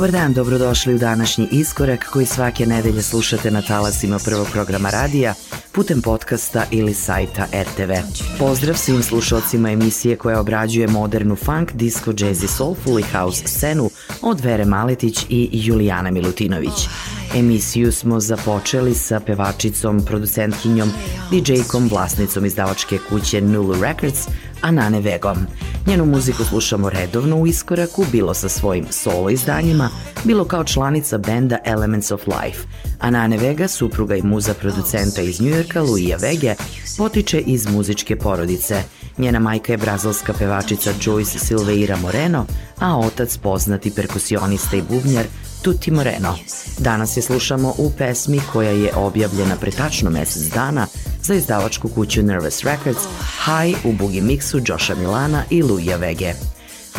Dobar dan, dobrodošli u današnji iskorak koji svake nedelje slušate na talasima prvog programa radija putem podcasta ili sajta RTV. Pozdrav svim slušalcima emisije koja obrađuje modernu funk, disco, jazz i soulful i house scenu od Vere Maletić i Julijana Milutinović. Emisiju smo započeli sa pevačicom, producentkinjom, DJ-kom, vlasnicom izdavačke kuće Nulu Records, Anane Vegom. Njenu muziku slušamo redovno u iskoraku, bilo sa svojim solo izdanjima, bilo kao članica benda Elements of Life. Anane Vega, supruga i muza producenta iz Njujorka, Luija Vege, potiče iz muzičke porodice. Njena majka je brazilska pevačica Joyce Silveira Moreno, a otac poznati perkusionista i bubnjar Tutti Moreno. Danas je slušamo u pesmi koja je objavljena pre tačno mesec dana za izdavačku kuću Nervous Records, High u bugi Mixu Josha Milana i Luja Vege.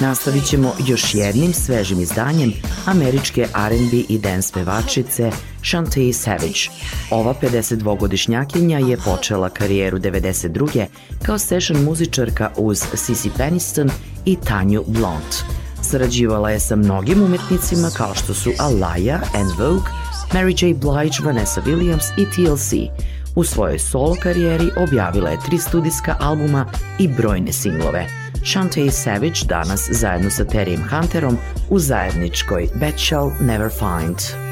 Nastavit ćemo još jednim svežim izdanjem američke R&B i dance pevačice Shantae Savage. Ova 52-godišnjakinja je počela karijeru 92. kao session muzičarka uz Sissy Peniston i Tanju Blount. Sarađivala je sa mnogim umetnicima kao što su Alaya, En Vogue, Mary J. Blige, Vanessa Williams i TLC. U svojoj solo karijeri objavila je tri studijska albuma i brojne singlove. Shantae Savage danas zajedno sa Terijem Hunterom u zajedničkoj Bet Shall Never Find.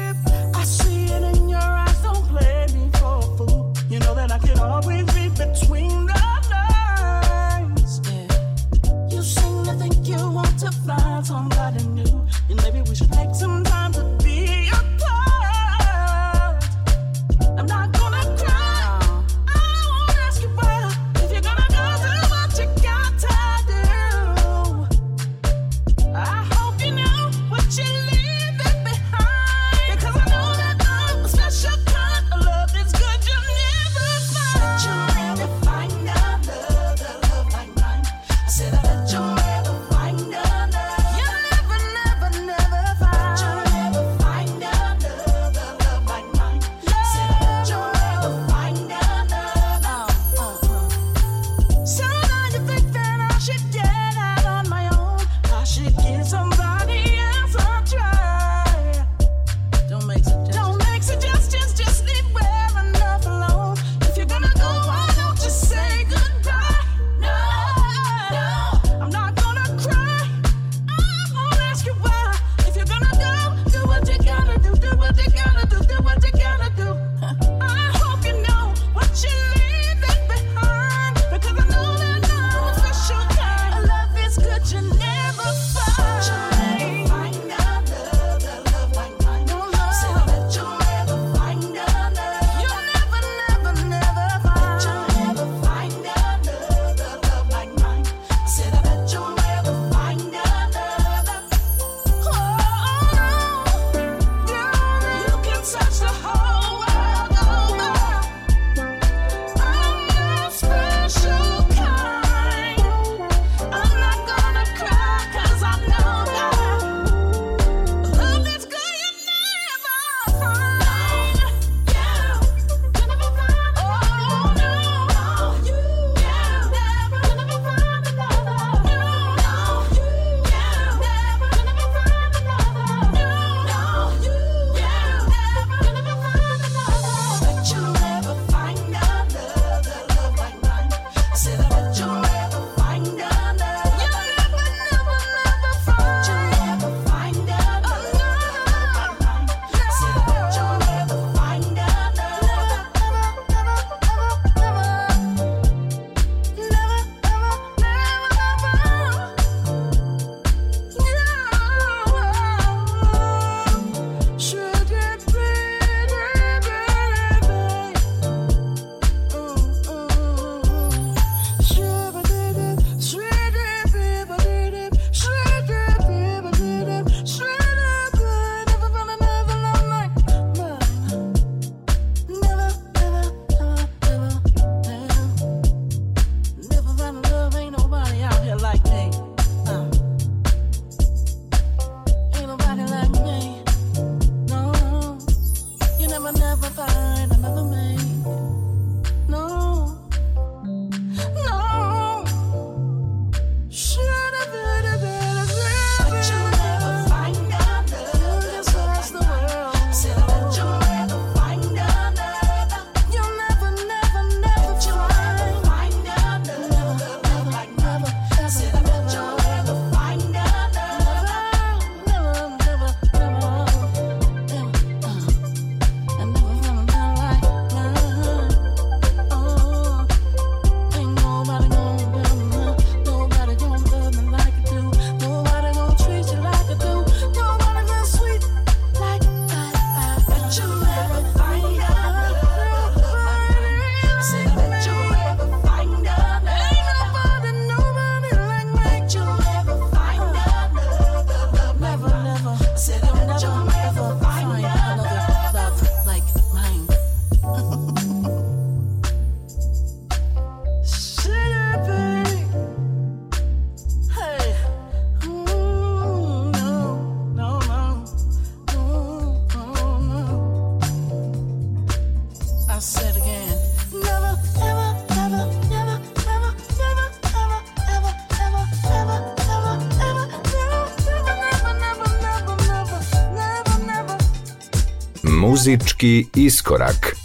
muzyczki i skorak.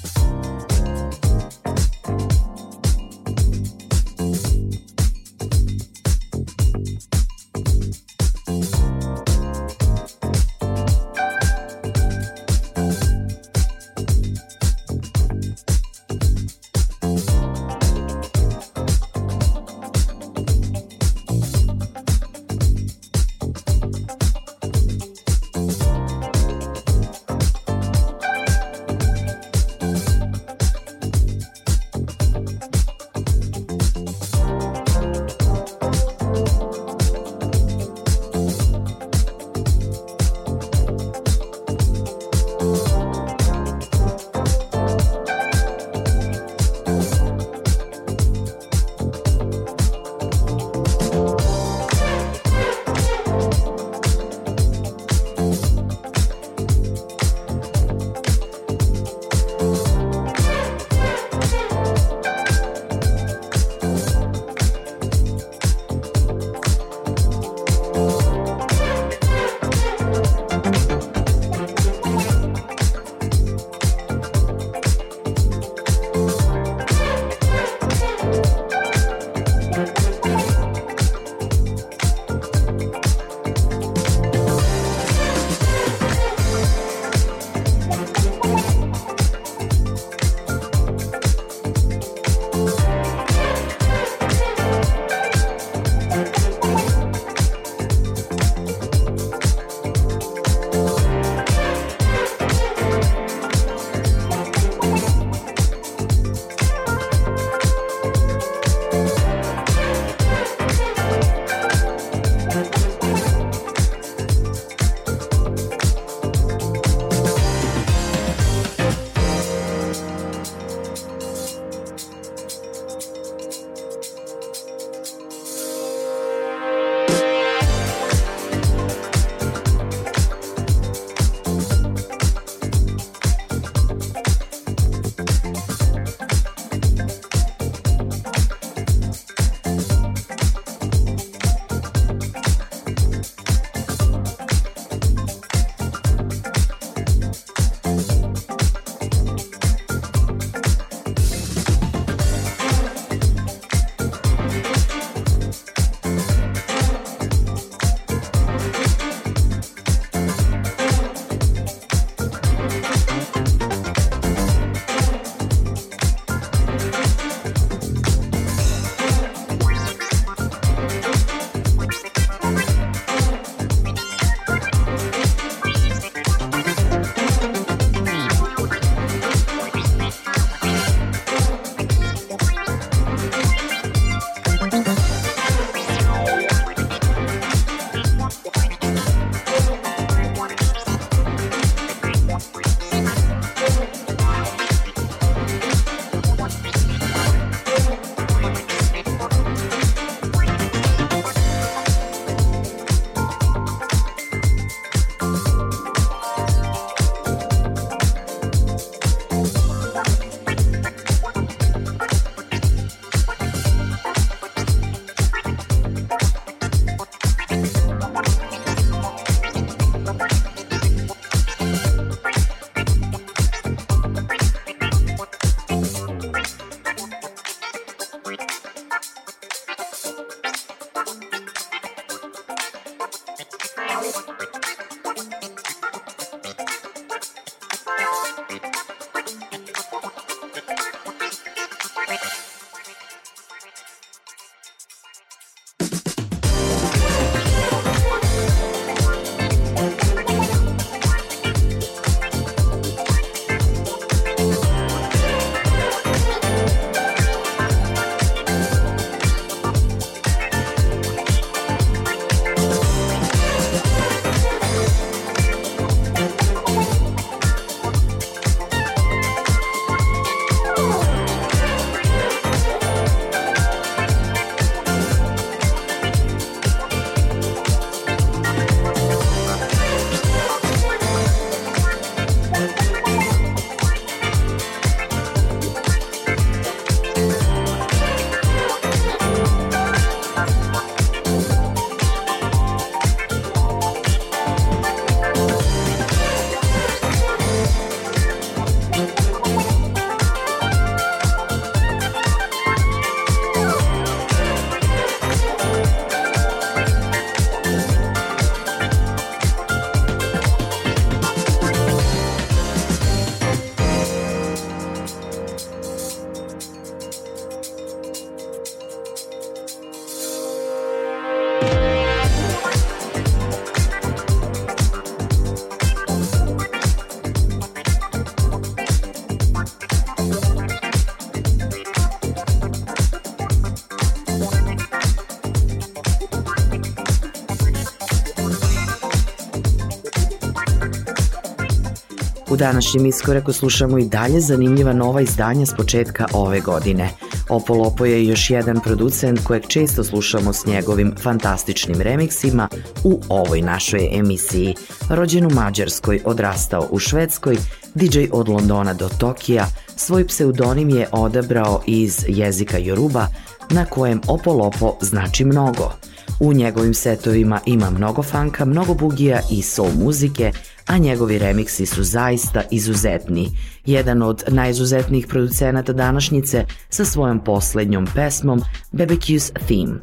današnjem iskoraku slušamo i dalje zanimljiva nova izdanja s početka ove godine. Opolopo je još jedan producent kojeg često slušamo s njegovim fantastičnim remiksima u ovoj našoj emisiji. Rođen u Mađarskoj, odrastao u Švedskoj, DJ od Londona do Tokija, svoj pseudonim je odabrao iz jezika Joruba, na kojem Opolopo znači mnogo. U njegovim setovima ima mnogo fanka, mnogo bugija i soul muzike, a njegovi remiksi su zaista izuzetni. Jedan od najizuzetnijih producenata današnjice sa svojom poslednjom pesmom BBQ's Theme.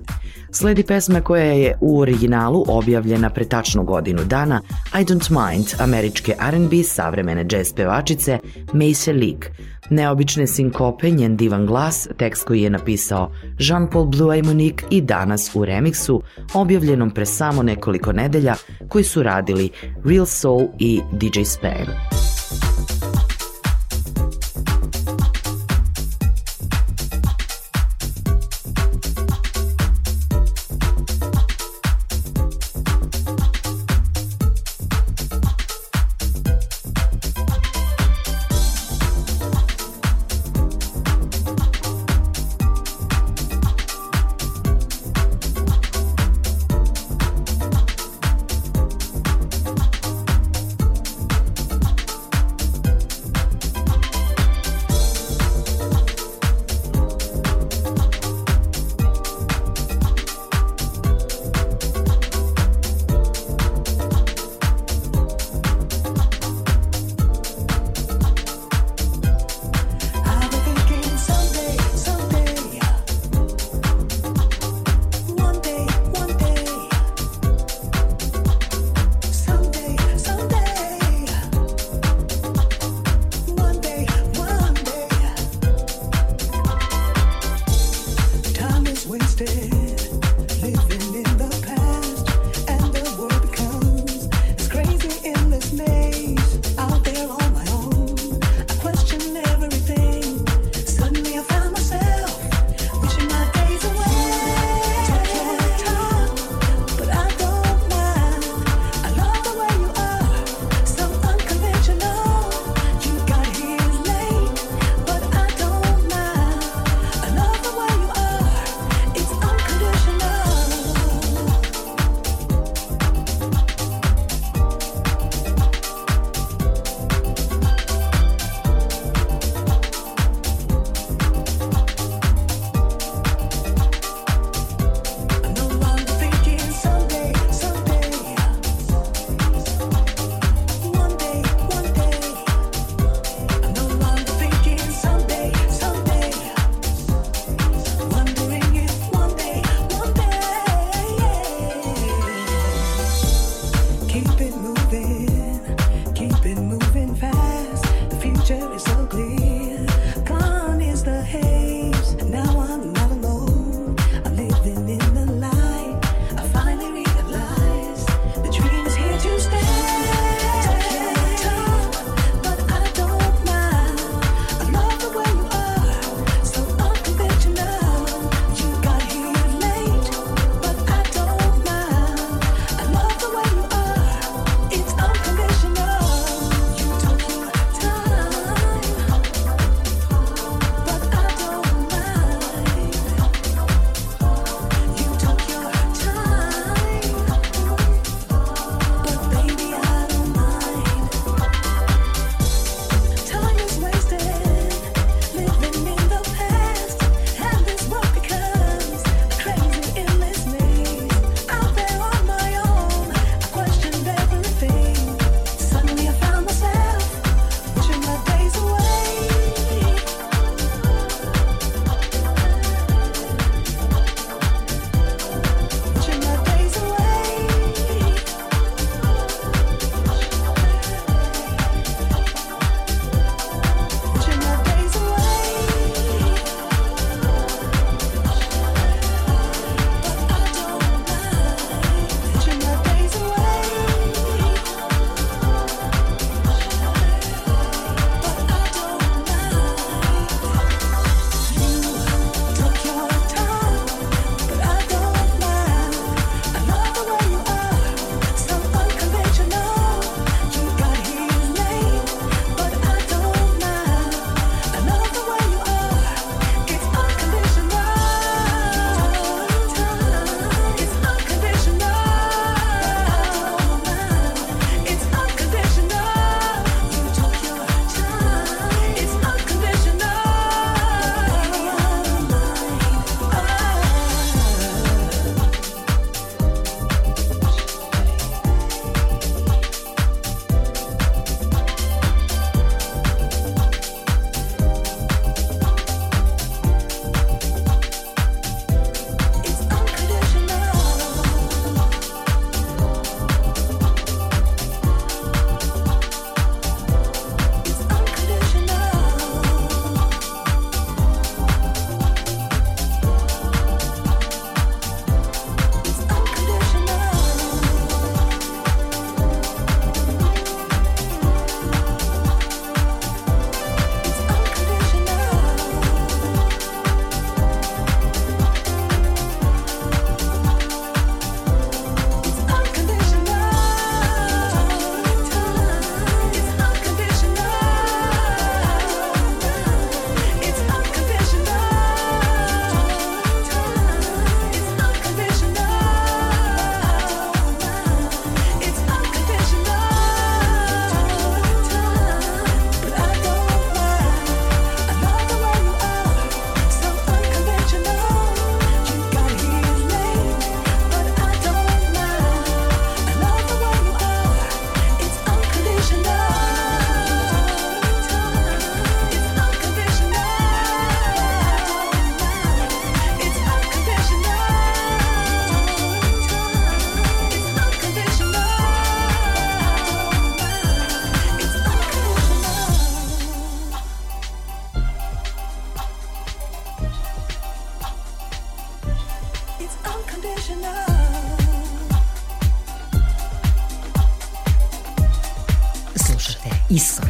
Sledi pesma koja je u originalu objavljena pre tačno godinu dana I Don't Mind američke R&B savremene jazz pevačice Mace Leak, neobične sinkope, njen divan glas, tekst koji je napisao Jean-Paul Blue i Monique i danas u remiksu, objavljenom pre samo nekoliko nedelja, koji su radili Real Soul i DJ Span. 意思。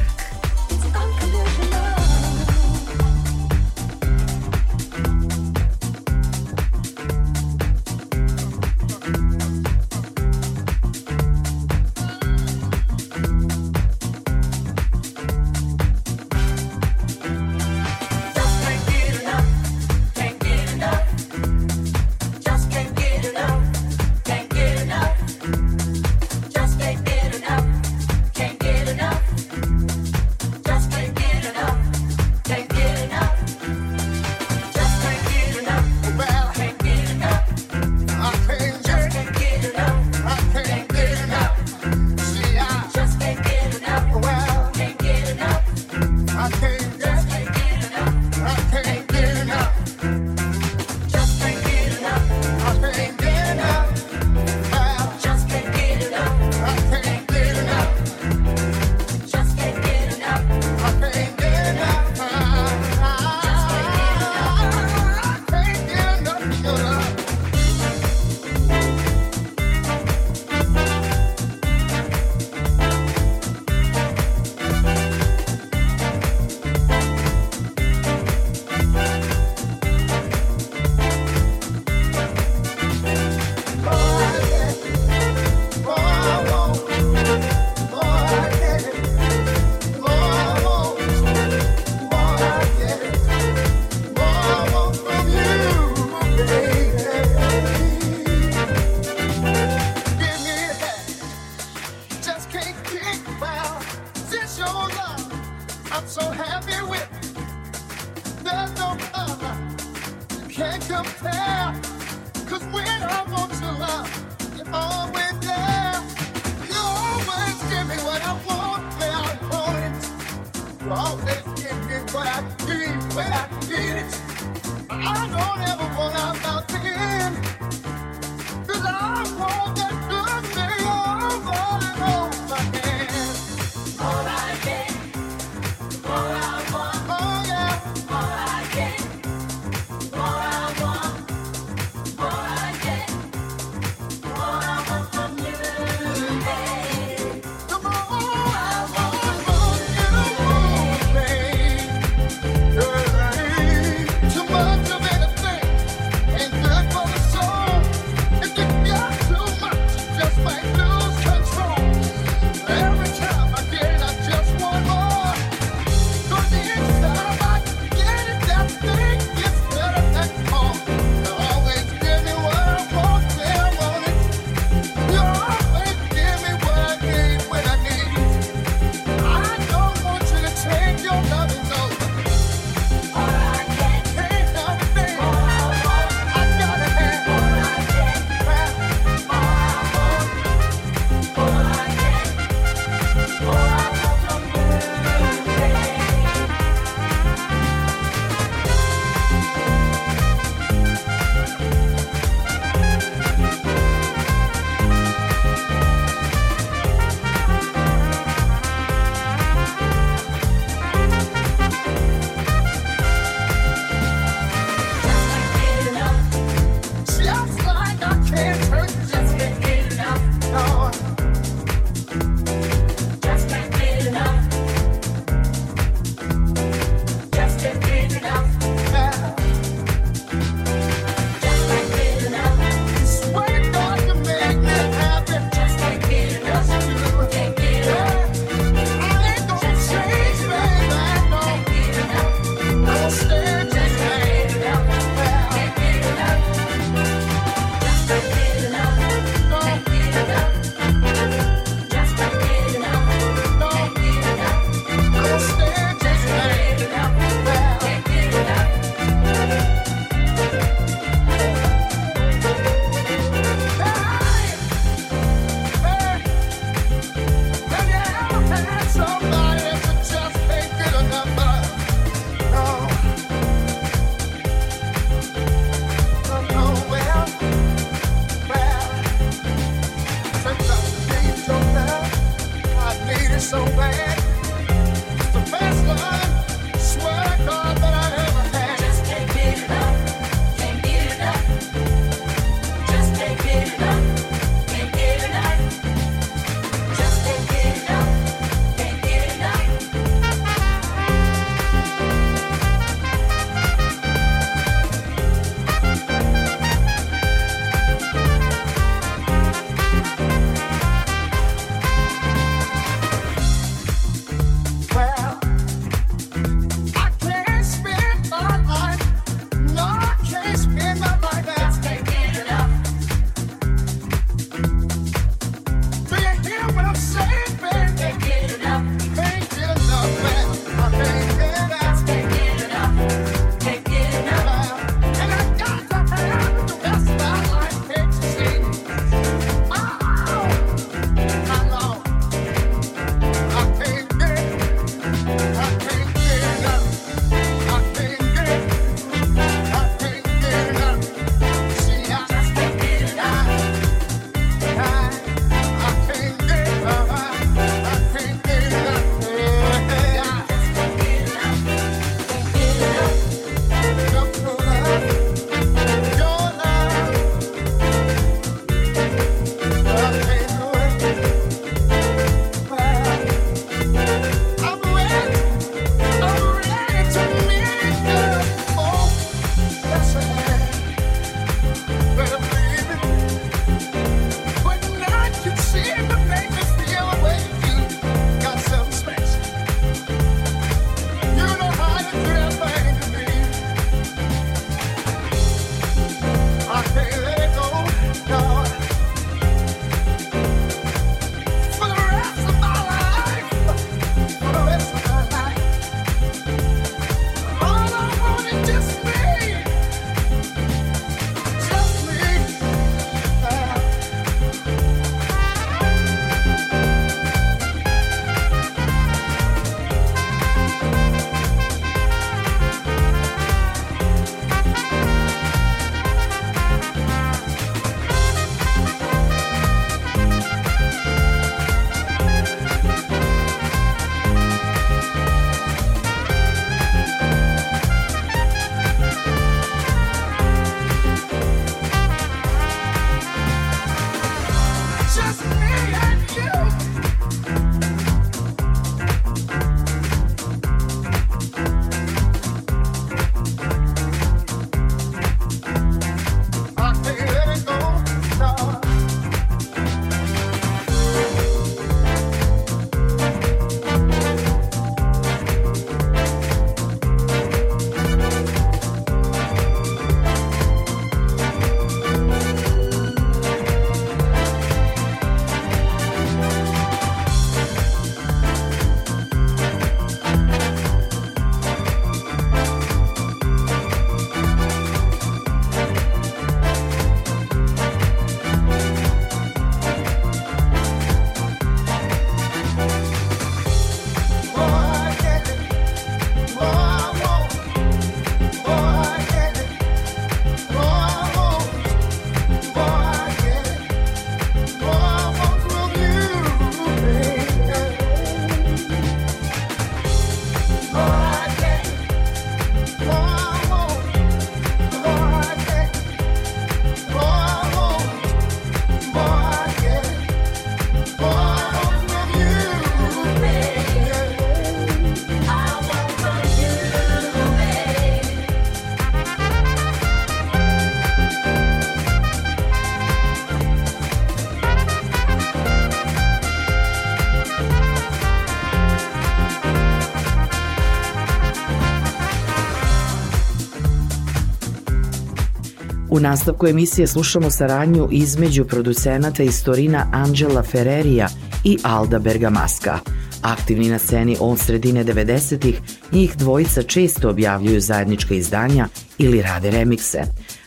nastavku emisije slušamo saradnju između producenata istorina Angela Ferrerija i Alda Bergamaska. Aktivni na sceni od sredine 90-ih, njih dvojica često objavljuju zajednička izdanja ili rade remikse.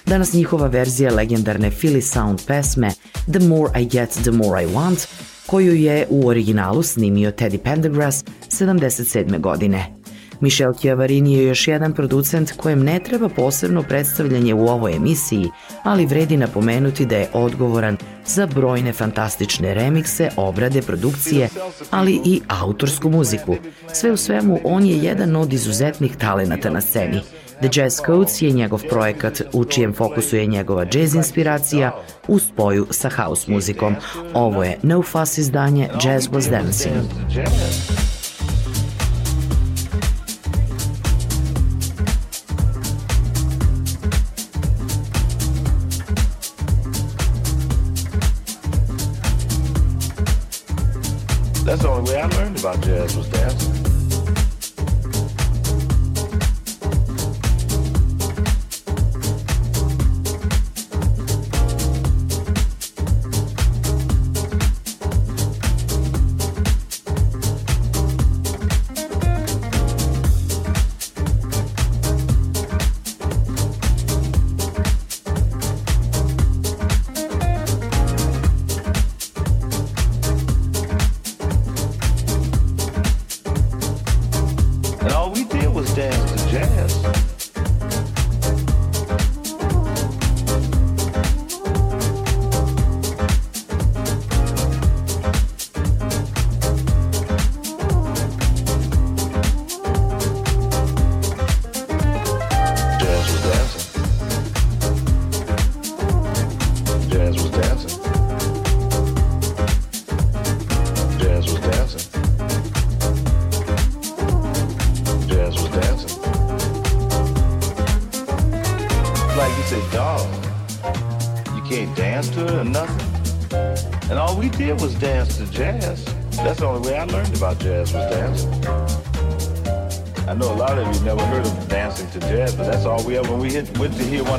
Danas njihova verzija legendarne Philly Sound pesme The More I Get, The More I Want, koju je u originalu snimio Teddy Pendergrass 77. godine. Michel Chiavarini je još jedan producent kojem ne treba posebno predstavljanje u ovoj emisiji, ali vredi napomenuti da je odgovoran za brojne fantastične remikse, obrade, produkcije, ali i autorsku muziku. Sve u svemu, on je jedan od izuzetnih talenata na sceni. The Jazz Codes je njegov projekat u čijem fokusu je njegova jazz inspiracija u spoju sa house muzikom. Ovo je No Fuss izdanje Jazz Was Dancing. Jazz. That's the only way I learned about jazz was dancing.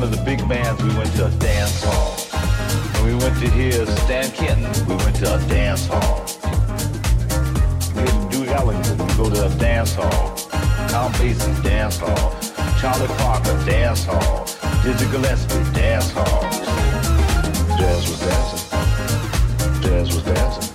of the big bands, we went to a dance hall. When we went to hear Stan Kenton, we went to a dance hall. We had Duke Ellington, we go to a dance hall. Tom Basin, dance hall. Charlie Parker, dance hall. Dizzy Gillespie, dance hall. Jazz was dancing. Jazz was dancing.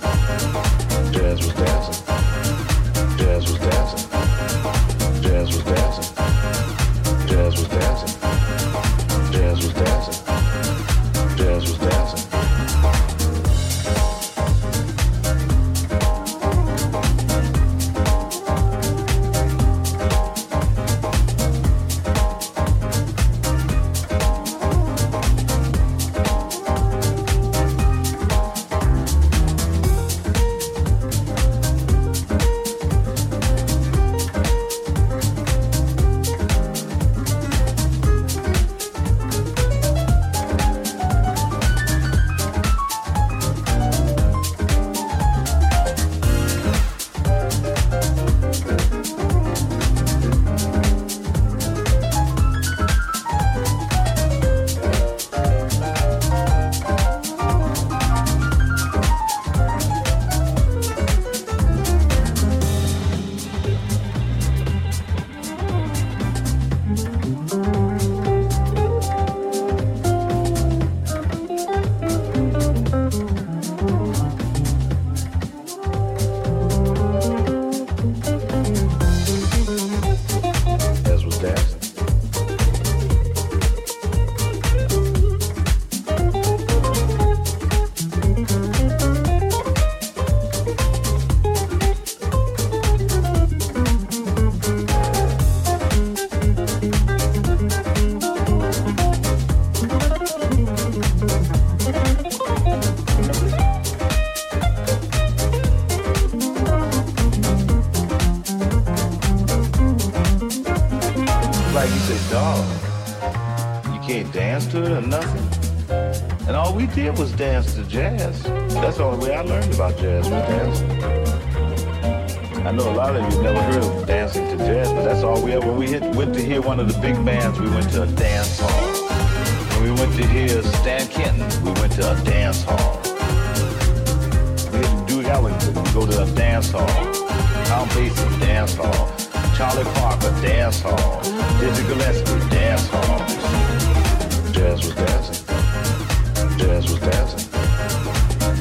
did was dance to jazz. That's the only way I learned about jazz was dancing. I know a lot of you never heard of dancing to jazz, but that's all we ever. When we hit, went to hear one of the big bands, we went to a dance hall. When we went to hear Stan Kenton, we went to a dance hall. We hit Duke Ellington, we go to a dance hall. Tom Basin, dance hall. Charlie Parker, dance hall. Dizzy Gillespie, dance hall. Jazz was dancing. Jazz was dancing.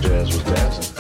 Jazz was dancing.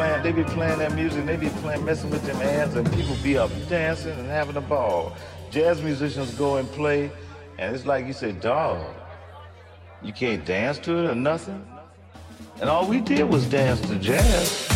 playing, they be playing that music, they be playing, messing with them hands, and people be up dancing and having a ball. Jazz musicians go and play, and it's like you say, dog, you can't dance to it or nothing. And all we did was dance to jazz.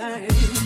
time.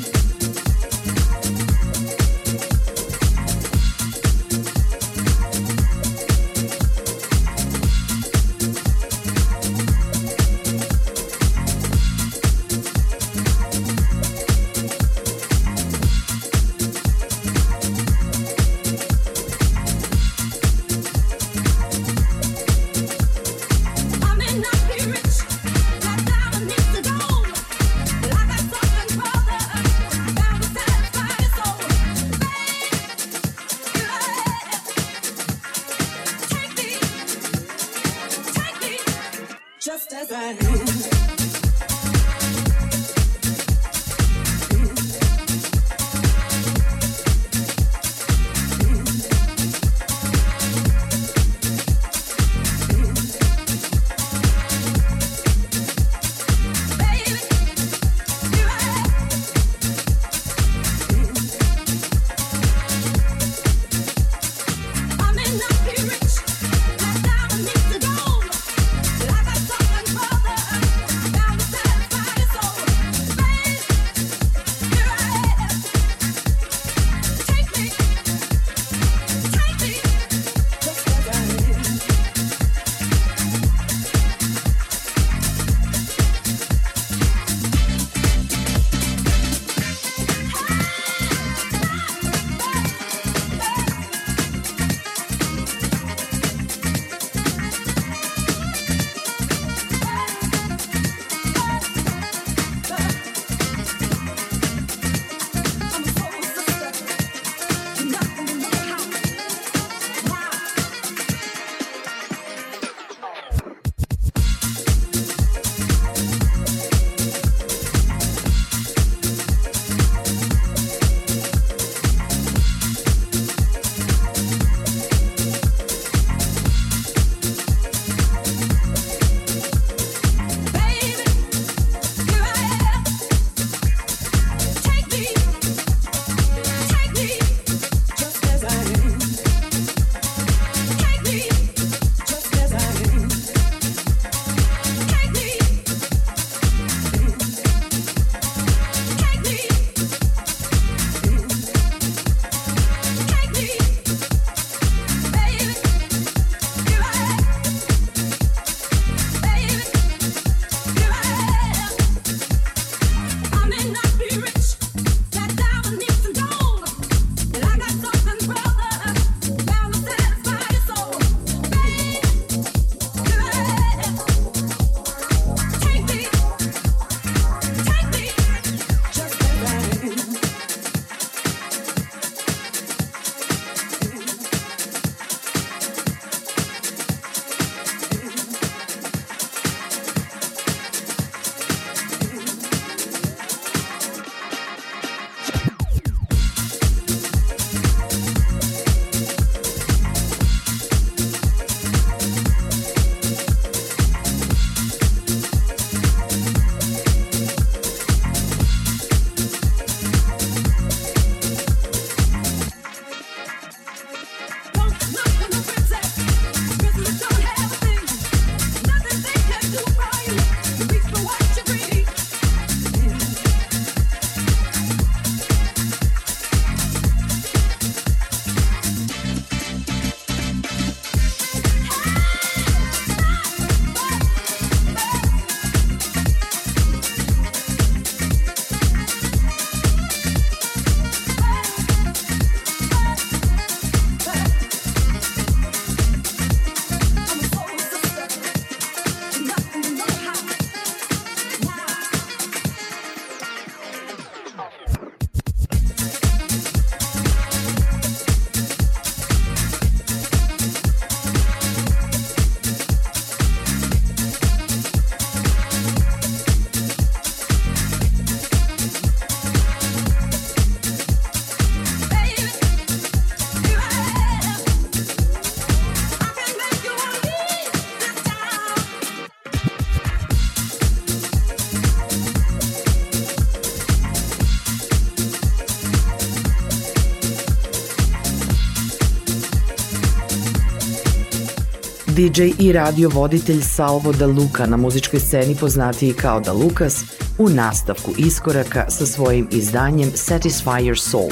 DJ i radio voditelj Salvo Da Luka na muzičkoj sceni poznatiji kao Da Lukas, u nastavku iskoraka sa svojim izdanjem Satisfy Your Soul.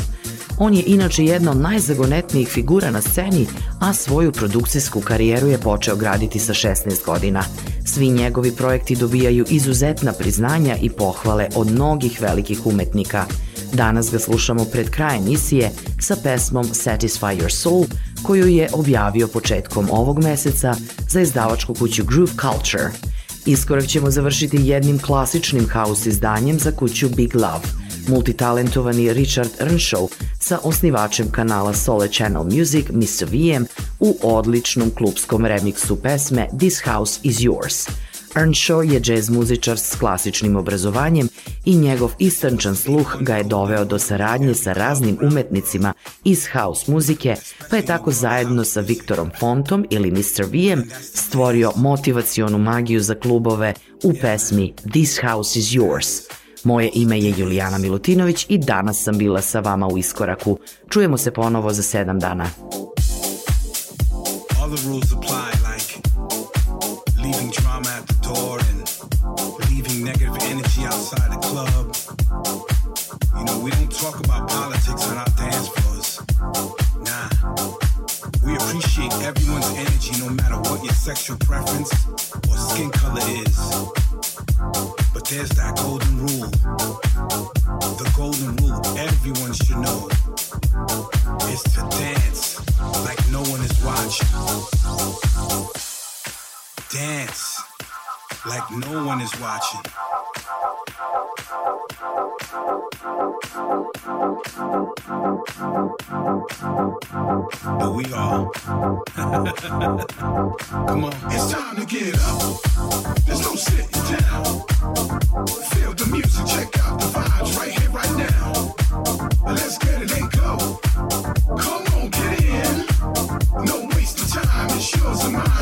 On je inače jedna od najzagonetnijih figura na sceni, a svoju produkcijsku karijeru je počeo graditi sa 16 godina. Svi njegovi projekti dobijaju izuzetna priznanja i pohvale od mnogih velikih umetnika. Danas ga slušamo pred kraj emisije sa pesmom Satisfy Your Soul – koju je objavio početkom ovog meseca za izdavačku kuću Groove Culture. Iskorak ćemo završiti jednim klasičnim house izdanjem za kuću Big Love, multitalentovani Richard Earnshaw sa osnivačem kanala Sole Channel Music VM, u odličnom klubskom remiksu pesme This House Is Yours – Earnshaw je džez muzičar s klasičnim obrazovanjem i njegov istančan sluh ga je doveo do saradnje sa raznim umetnicima iz house muzike, pa je tako zajedno sa Viktorom Fontom ili Mr. V-em stvorio motivacionu magiju za klubove u pesmi This House Is Yours. Moje ime je Julijana Milutinović i danas sam bila sa vama u Iskoraku. Čujemo se ponovo za sedam dana. All the rules apply. door and leaving negative energy outside the club. You know, we don't talk about politics on our dance floors. Nah. We appreciate everyone's energy no matter what your sexual preference or skin color is. But there's that golden rule. The golden rule everyone should know is to dance like no one is watching. Dance like no one is watching. But we all. Come on. It's time to get up. There's no sitting down. Feel the music, check out the vibes right here, right now. Let's get it and go. Come on, get in. No waste of time, it's yours and mine.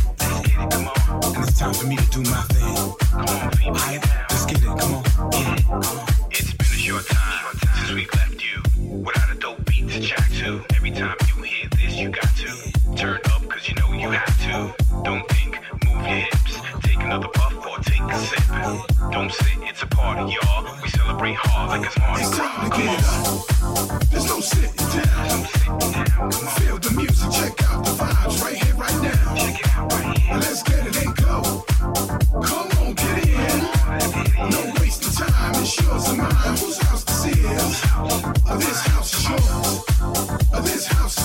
It's Time for me to do my thing. Come on, people, Hype, let's get it. Come on, yeah, come on. It's been a short time since we left you without a dope beat to jack to. Every time you hear this, you got to turn up, cause you know you have to. Don't think hips. Take another puff or take a sip. Don't sit, it's a party, y'all. We celebrate hard like it's Mardi Gras. Come get on. Up. There's no sitting down. No sitting down. Come Feel the music, check out the vibes right here, right now. Check it out right here. Let's get it and go. Come on, get in. No waste of time, it's yours and mine. Whose house this is? This house is yours. This house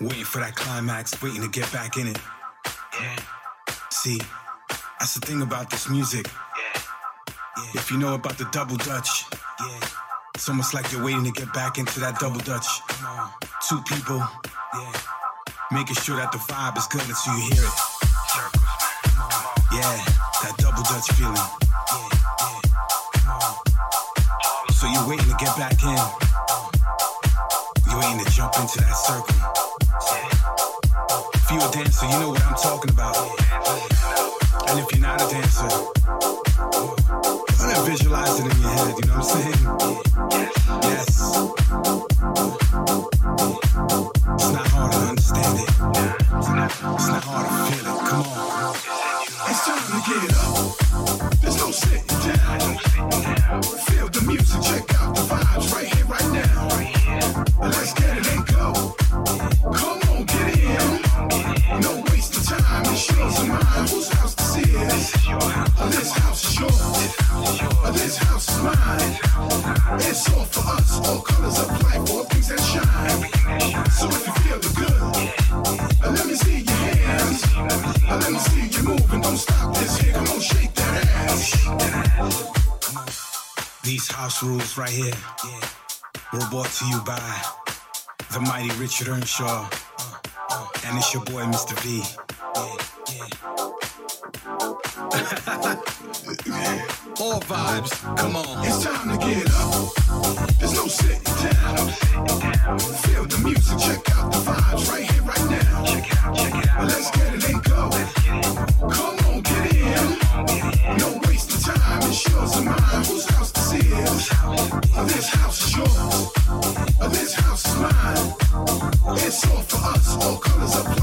Waiting for that climax, waiting to get back in it. Yeah. See, that's the thing about this music. Yeah. If you know about the double dutch, yeah. it's almost like you're waiting to get back into that double dutch. Two people, yeah. making sure that the vibe is good until you hear it. Yeah, that double dutch feeling. So you're waiting to get back in. You're waiting to jump into that circle. If you a dancer, you know what I'm talking about. And if you're not a dancer, kind of visualize it in your head, you know what I'm saying? Yes. It's not hard to understand it. it's not hard to feel it. Come on. It's time to get up. There's no sitting down. Feel the music, check out the vibes right here, right now. Let's get it and go. Come on, get in. No waste of time. It's yours and mine. Whose house this is? This house is yours. This house is mine. It's all for us. All colors of life, all rules right here. Yeah. We're brought to you by the mighty Richard Earnshaw. Uh, uh, and it's your boy, Mr. V. Yeah, All vibes, come on. It's time to get up. There's no sitting down. Feel the music, check out the vibes right here, right now. Check it out, check it out. Let's get it and go. Come This house is yours. This house is mine. It's all for us. All colors are.